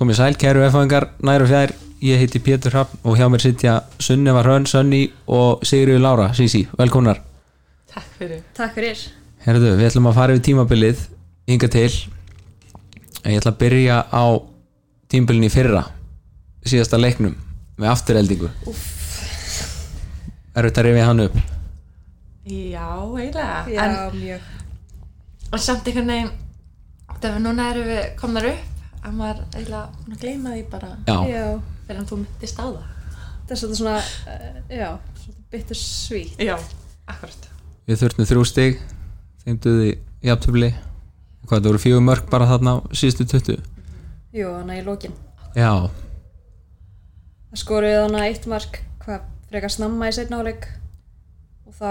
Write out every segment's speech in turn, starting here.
komið sæl, kæru efangar, nær og fjær. Ég heiti Pétur Hrappn og hjá mér sitja Sunneva Hrönn, Sönni og Sigriður Lára. Sísi, velkomnar. Takk fyrir. Takk fyrir. Herðu, við ætlum að fara yfir tímabilið hinga til. En ég ætla að byrja á tímabilið í fyrra síðasta leiknum með afturheldingu Er þetta að rifja hann upp? Já, eiginlega. Já, en, mjög. En samt einhvern veginn þegar núna erum við komnar upp að maður eiginlega að gleyma því bara. Já, Já, þegar þú myndist á það þetta er svolítið svona uh, Já, svolítið bitter sweet Já, akkurat. Við þurftum þrjú stig þeim duði í afturheli hvað það voru fjögur mörg bara þarna á síðustu 20 Jú, þannig í lokin. Já, Það skoruði þannig eitt mark hvað frekar snamma í seinna áleik og þá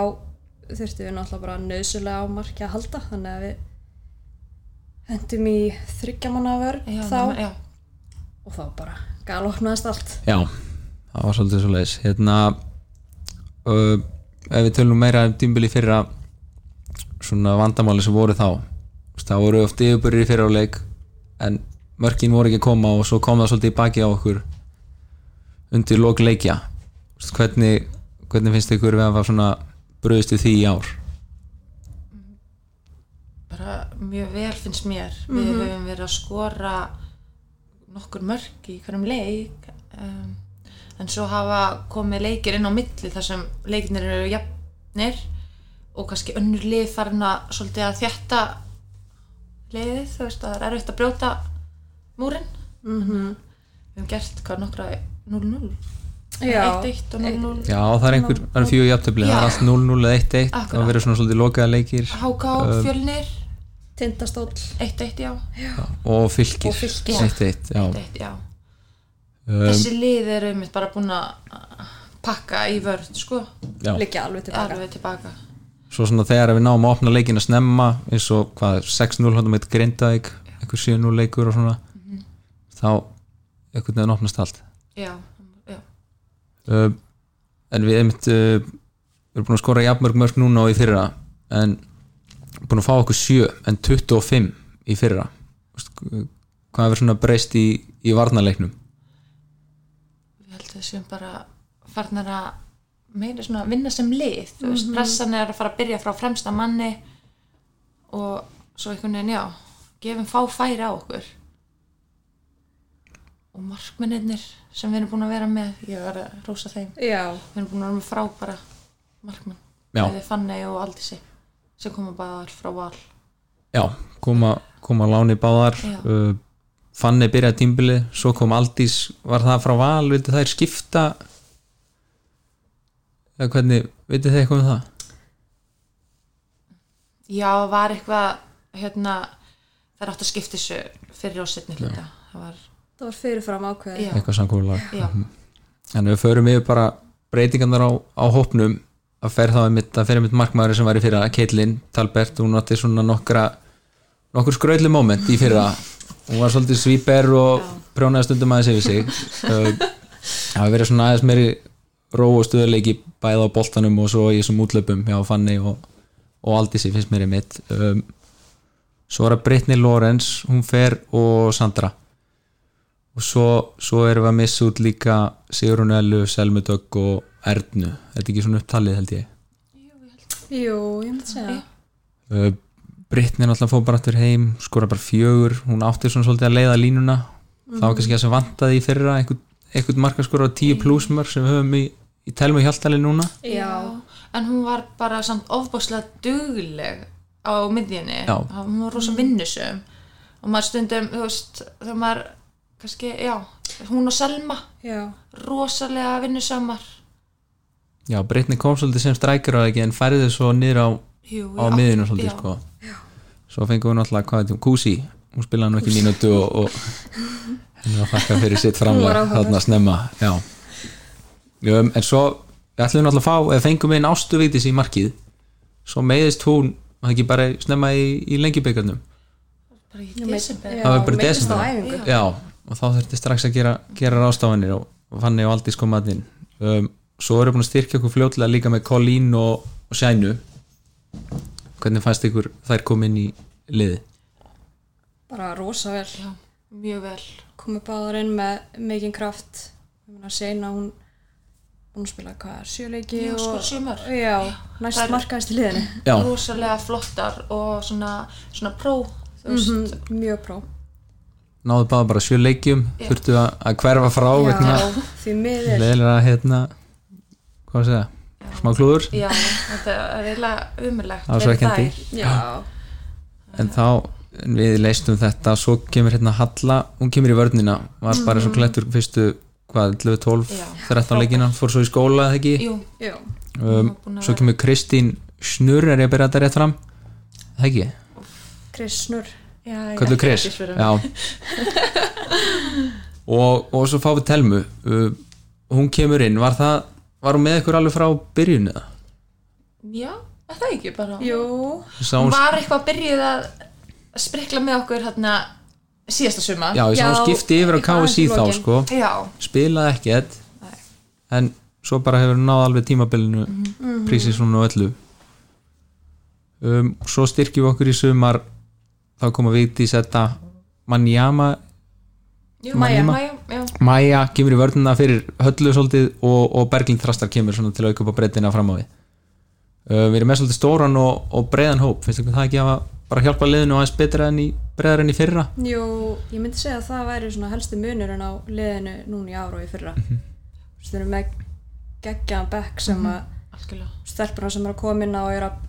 þurftum við náttúrulega bara nöðsulega á marki að halda þannig að við hendum í þryggjamanna vörn Já, þá. nema- já. og þá bara galopnaðist allt. Já, það var svolítið svo leiðis hérna uh, ef við tölum meira um tímbili fyrra svona vandamáli sem voru þá. Það voru oft yfirbyrðir í fyrra á leik en mörkin voru ekki að koma og svo kom það svolítið í baki á okkur undir lók leikja. Hvernig, hvernig finnst ykkur við að hafa svona bröðist við því í ár? Bara mjög vel finnst mér. Við höfum verið að skora nokkur mörg í hverjum leik um, en svo hafa komið leikir inn á milli þar sem leiknir eru jafnir og kannski önnur lið farin að svolítið að þjætta liðið, þú veist að það er erfitt að brjóta múrin mm við höfum gert hvað nokkra 0-0 Já. 1-1 og 0-0 Já, það er einhver, það er fjögur jafntöfli það er allt 0-0 eða 1-1 það verður svona svolítið lokaða leikir. HK, Fjölnir Tindastóll. 1-1 já. Og fylgir Og Fylkir. 1-1, já. 1-1 já. Um, þessi lið eru mitt bara búin að pakka í vörð sko. Já. liggja alveg tilbaka alveg tilbaka svo svona þegar við náum að opna leikin að snemma eins og hvað, 6-0 hóttum eitt Grindavík einhver 7-0 leikur og svona þá einhvern veginn opnast allt. Já, já, uh, en við einmitt uh, við erum búin að skora jafnmörg mörg núna og í fyrra en búin að fá okkur 7 en 25 í fyrra. Hvað hefur svona breyst í, í varnarleiknum? Ég held að við séum bara farnar að meira svona vinna sem lið þú veist, pressan er að fara að byrja frá fremsta manni og svo einhvern veginn, já gefum fá færi á okkur. Og markmennir sem við erum búin að vera með ég var að rósa þeim. Já, við erum búin að vera með frábæra markmenn Já. bæði Fanney og Aldísi sem koma bara frá val. Já, koma, koma láni báðar uh, Fanni byrjaði tímbili svo kom Aldís, var það frá val vildi þær skipta? Eða hvernig, þið eitthvað um það? já, var eitthvað hérna, er átt að skipta þessu fyrir og setni hluta. Það var, það var fyrirfram ákveði já, eitthvað samkólulag já, en við förum yfir bara breytingarnar á, á hópnum að fer þá einmitt, að fer einmitt markmaður sem var í fyrra Caitlin Talbert, hún átti svona nokkra nokkur skrautli moment í fyrra. Hún var svolítið svíper og prjónaði stundum aðeins yfir sig. Það hafi verið svona aðeins meiri ró og stöðuleiki bæða á boltanum og svo í þessum útlöpum hjá Fanny og, og Aldísi finnst mér í mitt um, svo er það Brittany Lawrence hún fer og Sandra og svo, svo erum við að missa út líka Sigrun Ellu, Selmu Dögg og Ernu, þetta er ekki svona upptalið held ég? Jú, ég myndi segja Já. uh, Brittany náttúrulega fór bara aftur heim skora bara fjögur, hún átti svona svolítið að leiða línuna. Það var kannski það sem vantaði í fyrra einhvern, markaskora á 10 plusmör sem við höfum í, í telmu hjáltali núna. Já. en hún var bara samt ofbáslega dugleg á miðjunni. Hún var rosa vinnusum og maður stundum, þú veist, þegar maður kannski, já, hún og Selma. Já, rosalega vinnusamar. Já, Brittany kom svolítið sem strækir á ekki en færði svo niður á, Jú, á já, miðinu svolítið já. sko. svo fengum við náttúrulega hvað heitum, Kusi. Hún spilaði nú ekki mínútu og, og henni var þakka fyrir sitt Hún framlega þarna snemma já. Um, en svo við ætlum náttúrulega að fá, eða fengum við einn ástuvítis í markið. Svo meiðist hún það ekki bara snemma í, í lengjubikarnum? Bara í desember. Já, það var bara á desember. já, og þá þurfti strax að gera, gera rástafanir og, og fann ég á aldrei sko matinn um, svo erum við búin að styrkja okkur fljótlega líka með Colleen og, og Sænu hvernig fannst ykkur þær kom inn í liði bara rosa vel. Já. mjög vel. Komið báðar inn með mikinn kraft. Seina hún búin að spila hvað, sjöleiki Já, og skora sjö mörk. já, næst er- markaðist í liðinu. Rosalega flottar og svona, svona pró veist, Mhm, mjög pró náðu báða bara sjö leikjum Já. þurftu að, að hverfa frá vegna já, því miður leðilega hérna hvað að segja, smá klúður. Já, þetta er eiginlega umurlegt Ásakandi. já, en þá en við leistum þetta svo kemur hérna Halla, hún kemur í vörnina var bara svo klettur fyrstu hvað, 11, 12, Já, 13 leikina fór svo í skóla eða ekki? Jú, já, um, svo kemur Kristín Snurr er ég að byrja þetta rétt fram? Það ekki, já, ég kallu ekki ekki já. Og, og svo fá við Telmu. Uh, hún kemur inn, var það var hún með ykkur alveg frá byrjun eða? já, er það ekki bara? Jú, Sá hún hún, var eitthvað byrjuð að sprikla með okkur hérna síðasta suma? Já, ég sá hún skipti yfir á í þá sko. Já, spilaði ekkert. Nei. en svo bara hefur náð alveg tímabilinu mm. -hmm. prísisvonu og öllu. Um, svo styrkjum við okkur í sumar þá koma við til setta Manjama jú, Maja. Maja, já, Maja kemur í vörnina fyrir höllu svolítið og, og Berglind Þrastar kemur til að auka upp á breytina fram á við. Uh, við erum með svolítið stóran og, og breiðan hóp. Finnst ykkur það ekki að bara hjálpa liðinu aðeins betra enn í breiðar enn í fyrra? Jú ég myndi segja að það væri svona helsti munurinn á liðinu núna í ár og í fyrra. Þú veist, við erum með geggjaðan bekk sem að algjörlega. stelpurna sem eru að koma inn á og eru að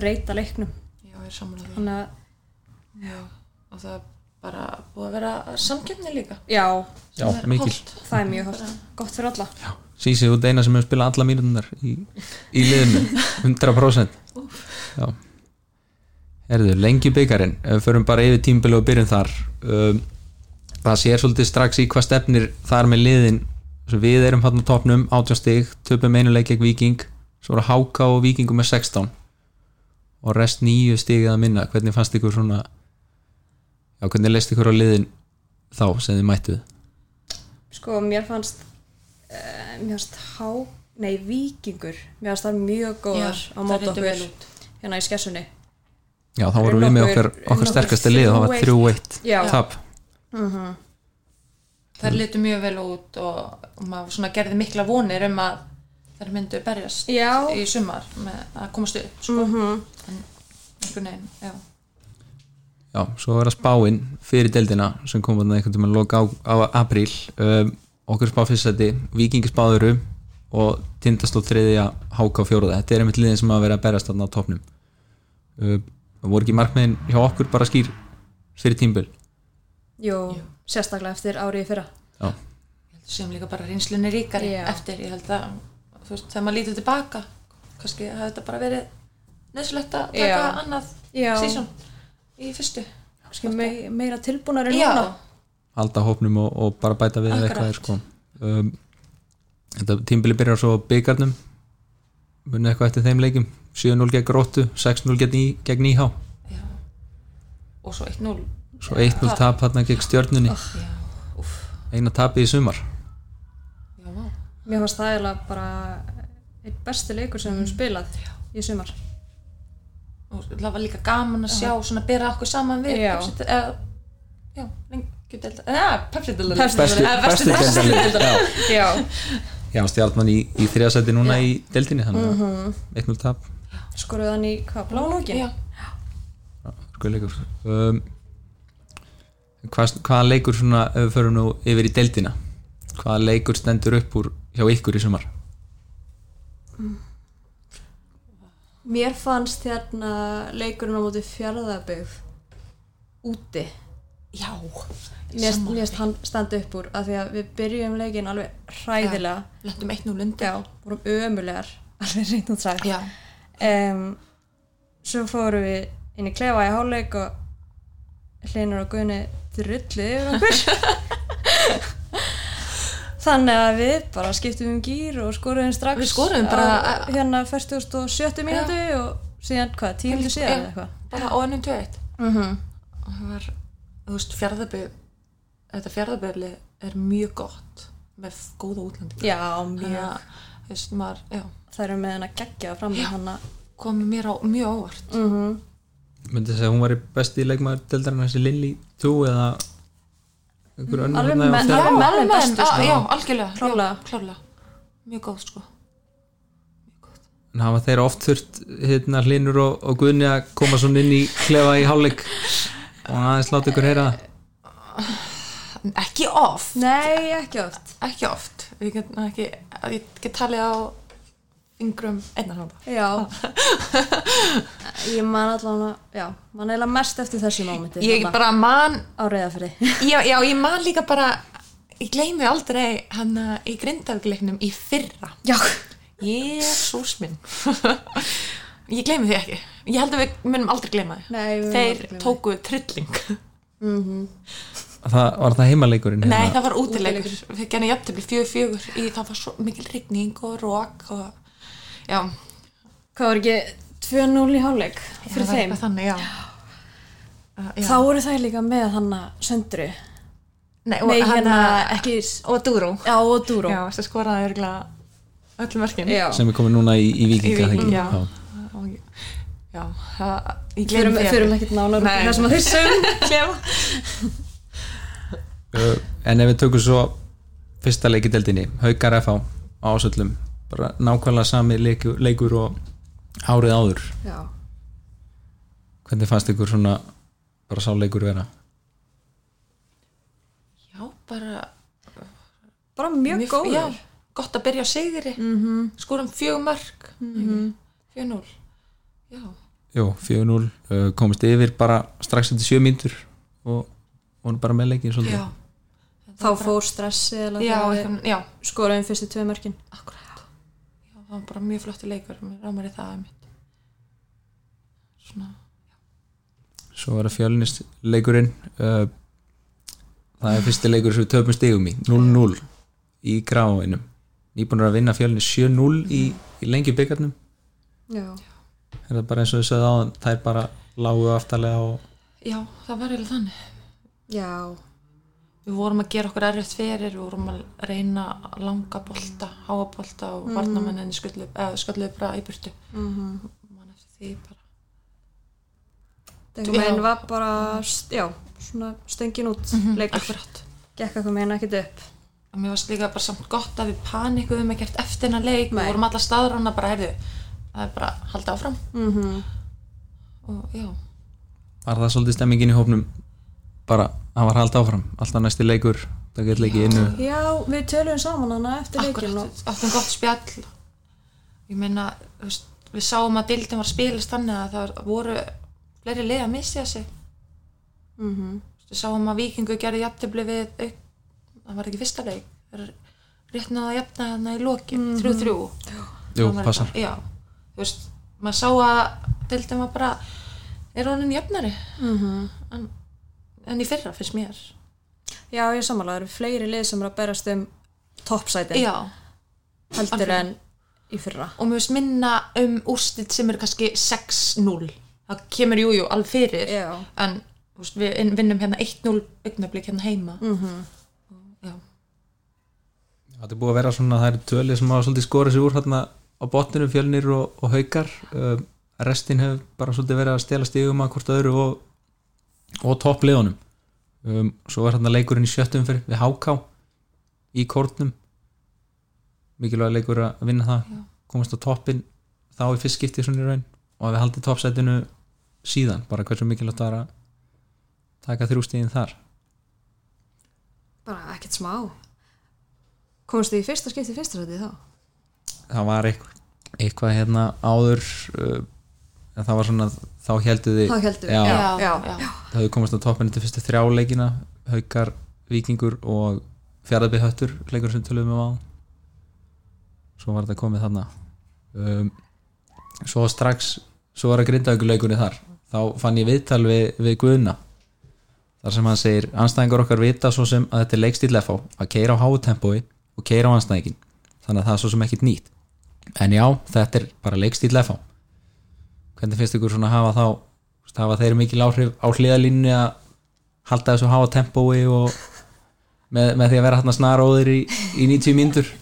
breyta leiknum. Já, ég er að, já, og það er bara búið að vera samkjöfni líka. Já, Já, er mikil. hollt. það er mjög hótt gott fyrir alla. Sísi út eina sem hefur spilað alla mínúndar í, í liðinu. 100% Já. Erðu, lengi byggarinn ef við förum bara yfir tímbili og byrjum þar um, það sér svolítið strax í hvað stefnir þar með liðin. Svo við erum hann á topnum 18 stig, töpum einu leik gegn Viking svo voru Háka og Vikingum með 16 og rest 9 stig eða minna, hvernig fannst ykkur svona já, hvernig leist ykkur á liðin þá sem þið mættuð sko mér fannst uh, mér fannst há nei, vikingur, mér fannst það mjög góðar Já, á það mót lítur vel okkur hérna í skessunni Já, þá vorum við með okkar, okkar nokkur sterkasta lið og það var 3-1 Já. tap þær litur mjög vel út og, og maður svona gerði mikla vonir um að þær myndu berjast Já. í sumar með að komast upp sko. Mhm. en einhvern veginn, já Já, svo var það spáinn fyrir deildina sem kom þarna einhvern tímann loka á, á apríl. Um, okkur spá fyrstætti, Vikingi spáðuru og tindastóð þriðja háka á fjóruða, þetta er einmitt liðin sem að vera að berast þarna á topnum um, voru ekki markmiðin hjá okkur bara skýr fyrir tímbil Jú, sérstaklega eftir árið í fyrra. Já, sem líka bara reynslunni ríkari Já. eftir, ég held að þú veist, þegar maður lítur tilbaka kannski hafði þetta bara verið neðsulegt að taka Já. annað sísón í fyrstu. Kannski me meira tilbúnari Já, núna. Halda hópnum og, og bara bæta við eitthvað sko. Um, Þetta tímbili byrjar svo byggarnum munið eitthvað eftir þeim leikum 7-0 gegn Gróttu, 6-0 gegn, Í- gegn Íhá. Já. Og svo 1-0 svo 1-0 tap hann gegn stjörnunni. Úff, eina tapið í sumar. Já, Mér fannst það eiginlega bara einn besti leikur sem við höfum spilað í sumar og það var líka gaman að sjá svona bera okkur saman við Já. Pepsi- eða, já, lengjudelda eða, Pepsi-delda Pepsi- bestu, bestu deildinni já. Já, já, stjarnan í, í þriðasæti núna Já. í deildinni þannig að 1-0 tap. Skoruð hann í hvað, blálókin? já, sko leikur. Um, hvað, hvaða leikur svona ef við förum nú yfir í deildina? Hvaða leikur stendur upp úr hjá ykkur í sumar Mér fannst hérna leikurinn á móti fjárðabögð úti. Já Mér standa upp úr af því að við byrjum leikin alveg hræðilega. Lendum 1-0 undir. Já, vorum ömulegar alveg reynd út sagt. Já, um, Svo fórum við inn í klefa í háleik og Hlinur og Guðni drullu yfir okkur Þannig að við bara skiptum um gýr og skoruðum strax Við skoruðum bara- á, hérna 47. mínútu og síðan hvað, tíundu síðan eða eitthvað? Bara á ennum 2-1 mm -hmm. og það var, þú veist, fjárðaböð þetta fjárðaböðli er mjög gott með góða útlandi Já, þannig mjög að, þú veist, maður, já. Það eru með henn að gegja fram í hann að komið mér á mjög óvart. Mm myndi þess að hún var besti leikmaður deildarinn þessi Lilly 2 eða einhver önnur Alveg menn- alveg menn sko. já, algjörlega Klárlega. já, klárlega, mjög góð sko. En hafa þeir oft þurft hérna hlinur og, og guðni að koma svona inn í klefa í hálfleik og aðeins láta ykkur heyra það? Ekki oft, Nei, ekki oft. Ekki oft. Ég get, ekki, ég get talið á fingrum einnar handa. Já. Ég man allan að, já, man eiginlega mest eftir þessu mómenti ég bara man á reyðafri já, já, ég man líka bara ég gleymi aldrei hann í grindafgleiknum í fyrra. Já, Jésús minn. Ég gleymi því ekki. Ég held að við munum aldrei gleyma því. Þeir aldrei gleyma því. tóku trilling. Það, Var það heimaleikurinn? nei hérna? það var útilegur við gerðum jafntefli fjögur fjögur í það var svo mikil rigning og rók og já, hvað var ekki 2-0 í hálfleik það fyrir var þeim? þannig, já. Uh, já. Þá voru þær líka með hann að söndru. Nei, og Nei, hérna, að ekki og Dúró Já, og Dúró já, það skoraði örgulega öllum verkin Já. sem er komið núna í, í Í vikinga Víking, Víking, já. Já, það, ég gleymi því förum ekkert nálar Nei. það sem að þeir sögum klefa Uh, en ef við tökum svo fyrsta leikideldinni, Haukar FH á ásöllum, bara nákvæmlega sami leikur, leikur og árið áður. Já, hvernig fannst ykkur svona bara sá leikur vera? Já, bara bara mjög góður. já, gott að byrja á sigri. Mm -hmm. skorum fjögur mörg mm -hmm. fjögur núl já, Jú, 4-0, uh, komist yfir bara strax eftir 7 mínútur og voru bara með leikin svolítið. Já, Þá fór stressi eða já, við já. skoraðum fyrstu tvö mörkin. Akkurat. já, það var bara mjög flottur leikur mér rámar í það einmitt. svona, svo var það fjölnist leikurinn uh, það er fyrsti leikur sem við töpum stigum í 0-0 í gráinum nýbúinur að vinna fjölnist 7-0 í, í lengi byggarnum Já, er það bara eins og sögðu á það er bara lágu aftalega og já, það var eiginlega þannig. Já, við vorum að gera okkur erfitt fyrir við vorum að reyna langa bolta háa bolta og mm. varnamennin skalluðu bara í burtu mm -hmm. man eftir því bara Já. meginn var bara já, svona stöngin út leikur, akkurat gekk eitthvað meginn ekkert upp og mér varst líka bara samt gott að við panikuðum ekkert eftir hennar leik Nei. við vorum alla staðrána bara heyrðu það er bara að halda áfram mm -hmm. og já, var það svolítið stemmingin í hópnum bara, hann var hald áfram. Alltaf næsti leikur, það gett leikið innu Já, við töluðum saman hana eftir leikin og akkurat, áttum gott spjall. Ég meina, við sáum að dildin var að spilast þannig að það voru fleiri lið að missa sig. Mm við sáum að Víkingu gerði jafntefli við auk, það var ekki fyrsta leik. Rétt náða að jafna þarna í Það var passar. þetta- já, þú veist, maður sá að deildin var bara er honin jafnari. Mhm. en, en í fyrra fyrst mér. Já, ég samanlega, það eru fleiri lið sem eru að berast um toppsætin já, heldur en í fyrra. Og mér finnst minna um úrslit sem eru kannski 6-0 það kemur jújú jú, alveg fyrir. Já. en veist, við inn- vinnum hérna 1-0 augnablik hérna heima. Mhm. -hmm. já, Það er búið að vera svona, það eru tölið sem hafa svolítið skorið sér úr hérna á botninu fjölnir og, og haukar. Uh, restin hefur bara svolítið verið að stela stigum að hvort öðru og, og toppliðunum um, svo er hérna leikurinn í sjöttum fyrir við HK í kórnum. Mikilvæg leikur að vinna það komast á toppin þá í fyrst skipti svona í raun og að við haldið toppsætinu síðan, bara hversu mikilvægt það er að taka þrjú stigin þar. Bara ekkert smá. Komst þið í fyrsta skipti í fyrsta sæti þá? Það var eitthvað, eitthvað hérna áður uh, en það var svona þá heldur þið þá heldum við, já, já, já, það hefur komast á toppinu til fyrstu þrjáleikina haukar, vikingur og fjaraðbyrð höttur, leikur sem tölum við á svo var þetta komið þarna. Um, svo strax svo var að grinda ykkur leikunni þar. Þá fann ég viðtal við, við Guðna. Þar sem hann segir anstæðingar okkar vita svo sem að þetta er leikstíl FH að keira á háu tempói og keira á anstæðingin þannig að það er svo sem ekkit nýtt. En já, þetta er bara leikstíl FH hvernig finnst ykkur svona að hafa þá hafa þeir mikil áhrif á hliðalínni að halda þessu háa tempói og með, með því að vera hérna snaróðir í, í 90 mínútur?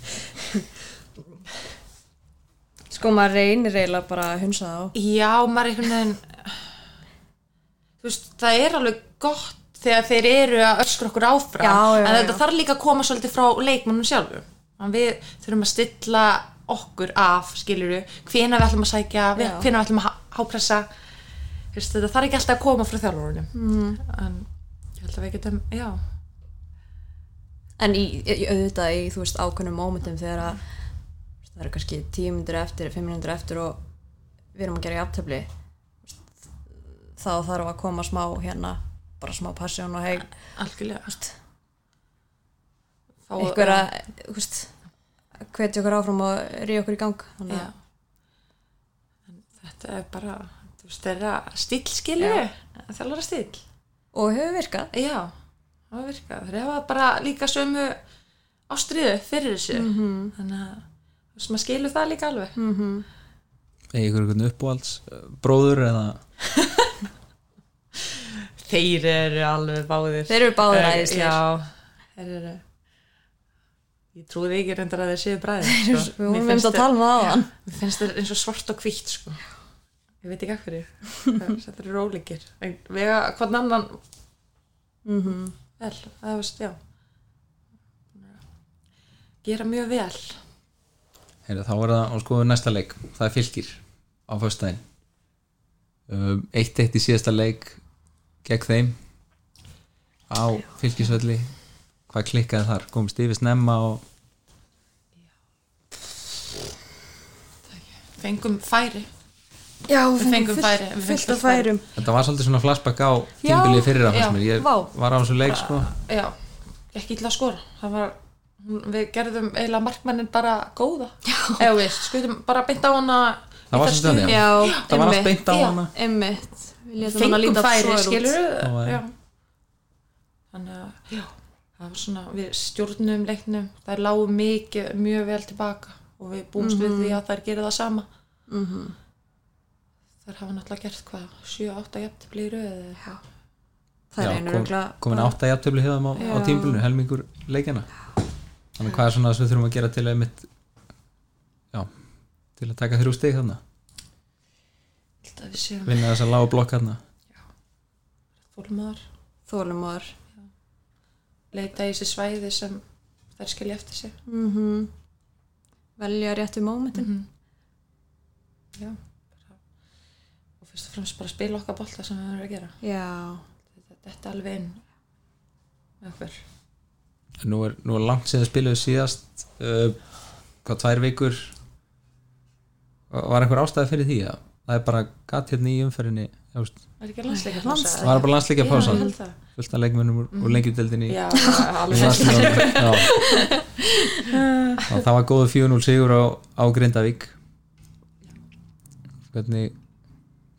Sko maður reynir eiginlega bara að hunsa þá Já, maður einhvern veginn þú veist, það er alveg gott þegar þeir eru að öskra okkur áfram Já, já, en þetta já. þarf líka að koma svolítið frá leikmannum sjálfum. En við þurfum að stilla okkur af skiluru, hvena við ætlum að sækja hvena við ætlum að hápressa. Þú veist, þetta þarf ekki alltaf að koma frá þjálfurunum mm. en ég held að við getum já, En í, í auðvitað í, þú veist, ákveðnum mómentum þegar að það eru kannski 10 minnur eftir, 5 minnur eftir og við erum að gera jafntöfli þá þarf að koma smá hérna, bara smá passjón og heim, algjörlega. Einhver að, hvetja okkur áfram og ríða okkur í gang. Þannig að, þetta er bara þeirra stíl skilur þjálfara stíl og hefur virkað. Já, það var virkað. Þeir hafa bara líka sömu ástriðu fyrir þessu. -hmm. Þannig að þú veist, maður skilur það líka alveg. Mm eða ykkur einhvern uppáhalds uh, bróður eða Þeir eru alveg báðir. Þeir eru báðir Eh, æðislegir. Já, þeir eru... Ég trúði ekki reyndar að þeir séu bræðir. Sko. Við vorum nefnd að tala um það á hann. Mér finnst þeir eins og svart og hvítt, sko. Ég veit ekki af hverju. Þetta eru Vega hvern annan Mm vel, það veist, já. Gera mjög vel. Heyrðu, þá er það á sko næsta leik það er fylgir á föstudaginn um, eitt eitt í síðasta leik gegn þeim á fylgisvelli hvað klikkaði þar, komist yfir snemma og Fengum færi. Já, Við fengum færi, við Fullt fengum af færum. þetta var svolítið svona flashback á tímbilið fyrir já, fannst mér, ég vá. var á þessu leik sko Já, ekki illa að skora. Það var, hún- við gerðum eiginlega markmannin bara góða. Já. Eða við skutum bara beint á hana. Það var þessu svo þannig, stuði. Já, það var allt beint á hana Emmitt. Við létum hana Fengum líta færi, skilur. Þannig að, já, það var svona, við stjórnum leiknum. Það lágu mikið, mjög vel tilbaka og við búumst við því að þær gerir það sama. Þær hafa náttúrulega gert hvað, 7-8 jafntefli í röðu. Það er Já, einu kom, röglega. komin átta jafntöfli hjá þeim á, á Já. tímbilinu, helmingur leikjana þannig hvað er svona sem við þurfum að gera til að mitt já, til að taka þrjú stig þarna að vinna þess að lága blokk þarna fólmaðar, Þólumar. leita í þessi svæði sem þær skilja eftir sig. Mm Velja réttu mómentin. -hmm. Já, fyrst og fremst bara spila okkar bolta sem við verðum að gera. Já. Þetta, þetta er alveg inn með okkur. nú er, nú er langt síðan spiluðu síðast uh, hvað tvær vikur var einhver ástæði fyrir því að það er bara gatt hérna í umferðinni Það er ekki landsleika Lands- það var bara landsleikja Já, pása fullt af leikmönnum úr, úr lengjudeldinni Já, og. Já. og það var góðu 4-0 sigur á, á Grindavík hvernig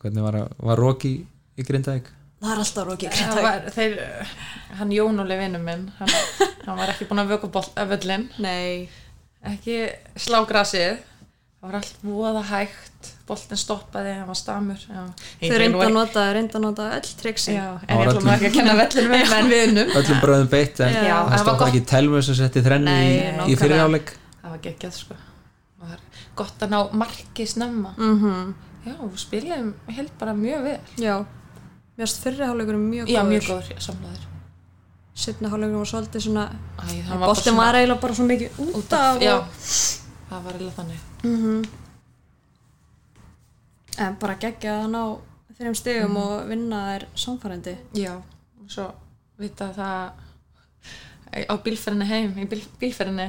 hvernig var, að- var Roki í Grindavík? Það er alltaf rókið. Það var, þeir, hann Jón Óli vinnur minn hann, hann var ekki búinn að vöku boll, völlin Nei. ekki slá grasið það var allt voða hægt boltin stoppaði, hann var stamur Þau reynda að nota, reynda að nota öll triksi. já, Það en ég ætlum ekki að kenna vellinu með en við unnum öllum bröðum beitt en Já, það það gott. ekki telmu sem setti þrennu Nei, í, í fyrirháleik það var geggjað sko. Það var gott að ná marki snemma. Mm já, við spilum held bara mjög vel Já. Mér finnst fyrri hálfleikur mjög góður. já, mjög góður, já, samlaður Setna hálfleikur var svolítið svona, Æ, hann var boltin var eiginlega bara svo mikið út út af. af, já, og- það var eiginlega þannig Mhm. En bara geggja að ná þreim stigum og vinna þær samfærandi. Já, og svo vita það á bílferðinni heim, í bíl, bílferðinni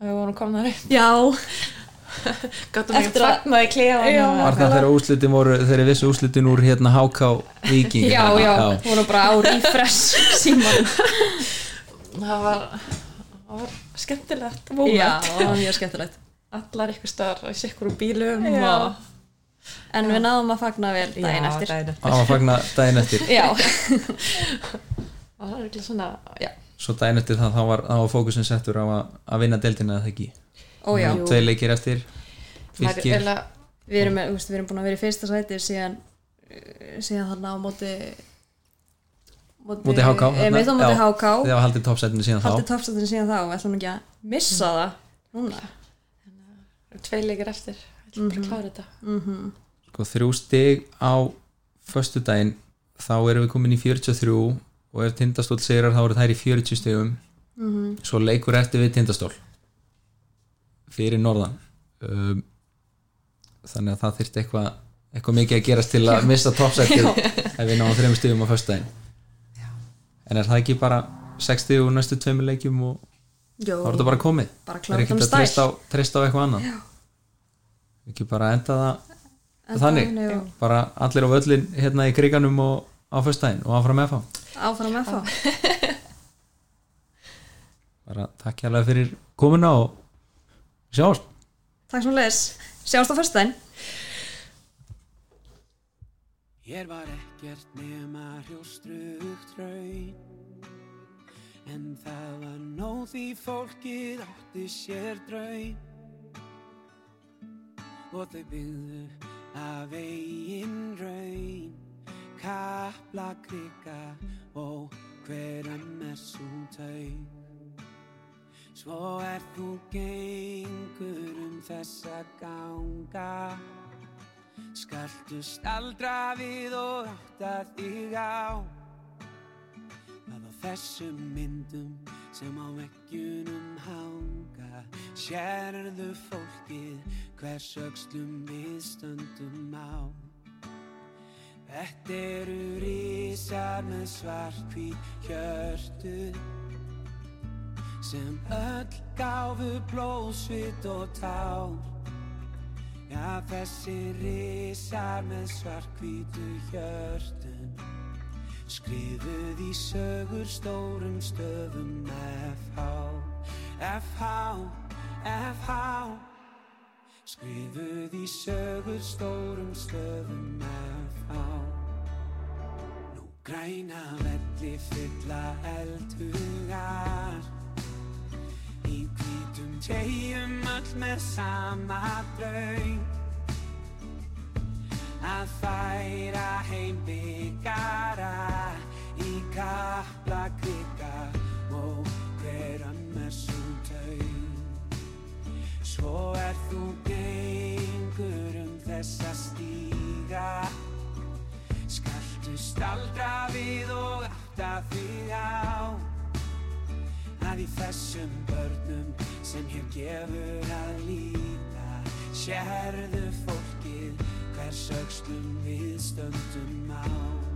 að við vorum komnar upp, Já. gáttum ekki Eftir að- fagnaði klefa Já. var það þegar úslitin voru þegar vissu úslitin úr hérna HK Viking Já, já. Voru bara á refresh síman. það var, það var skemmtilegt Já, moment. það var mjög skemmtilegt. allar ykkur staðar í sikkur úr bílum Já. og En við náðum að fagna vel daginn eftir. daginn eftir. það var fagna daginn eftir Já. það var eitthvað svona, já, svo daginn eftir það þá var, var fókusin settur á að, að vinna deildina eða ekki já. Nú, tvei leikir eftir er fylgir eiginlega Við erum, veist, við erum búin að vera í fyrsta sæti síðan, eh, síðan þarna á móti Móti HK, veit á móti. HK þegar var haldið toppsætinu síðan Haldið þá toppstættinu síðan þá. Og ætlum ekki að missa það núna. Tvei leikir eftir, ætlum bara að klára þetta. Mm sko, þrjú stig á föstudaginn þá erum við komin í 43 og ef tindastól sigrar þá eru þær í 40 stegum -hmm. svo leikur eftir við tindastól fyrir norðan. Um, þannig að það þyrfti eitthvað eitthvað mikið að gerast til að missa toppsættið ef við náum þreim stegum á föstudaginn. En er það ekki bara 60 úr næstu tveimur leikjum og Jó, þá er þetta bara komið? bara það er ekki að treysta á, á eitthvað annað? Ekki bara enda það þannig, þannig, jú. bara allir á völlin hérna í kriganum og á föstudaginn og áfram með áfram með þá bara takk hérlega fyrir komuna og sjáumst. Takk sem leðis, sjáumst á fyrstæðin Hér var ekkert nema hrjóstrugt raun En það var nóg því fólkið átti sér draun Og þau byggðu af eigin raun Kapla krika og hverja messu taug Svo er þú gengur um þessa ganga. Skaltu staldra við og átta þig á. Að á þessum myndum sem á veggjunum hanga sérðu fólkið hvers öxlum við stöndum á. Þetta eru rísar með svartkvít hjörtu sem öll gáfu blóðsvit og tár. Já, þessi risar með svartkvítu hjörtun Skrifuð í sögur stórum stöfum FH FH, FH Skrifuð í sögur stórum stöfum FH Nú græna velli fylla eldhugar Hvítum tegjum öll með sama draug Að færa heim byggara Í kapla krika og hver ömmur svo taug Svo er þú gengur um þessa stíga. Skaltu staldra við og átta þig á að í þessum börnum sem hér gefur að líta sérðu fólkið hvers öxlum við stöndum á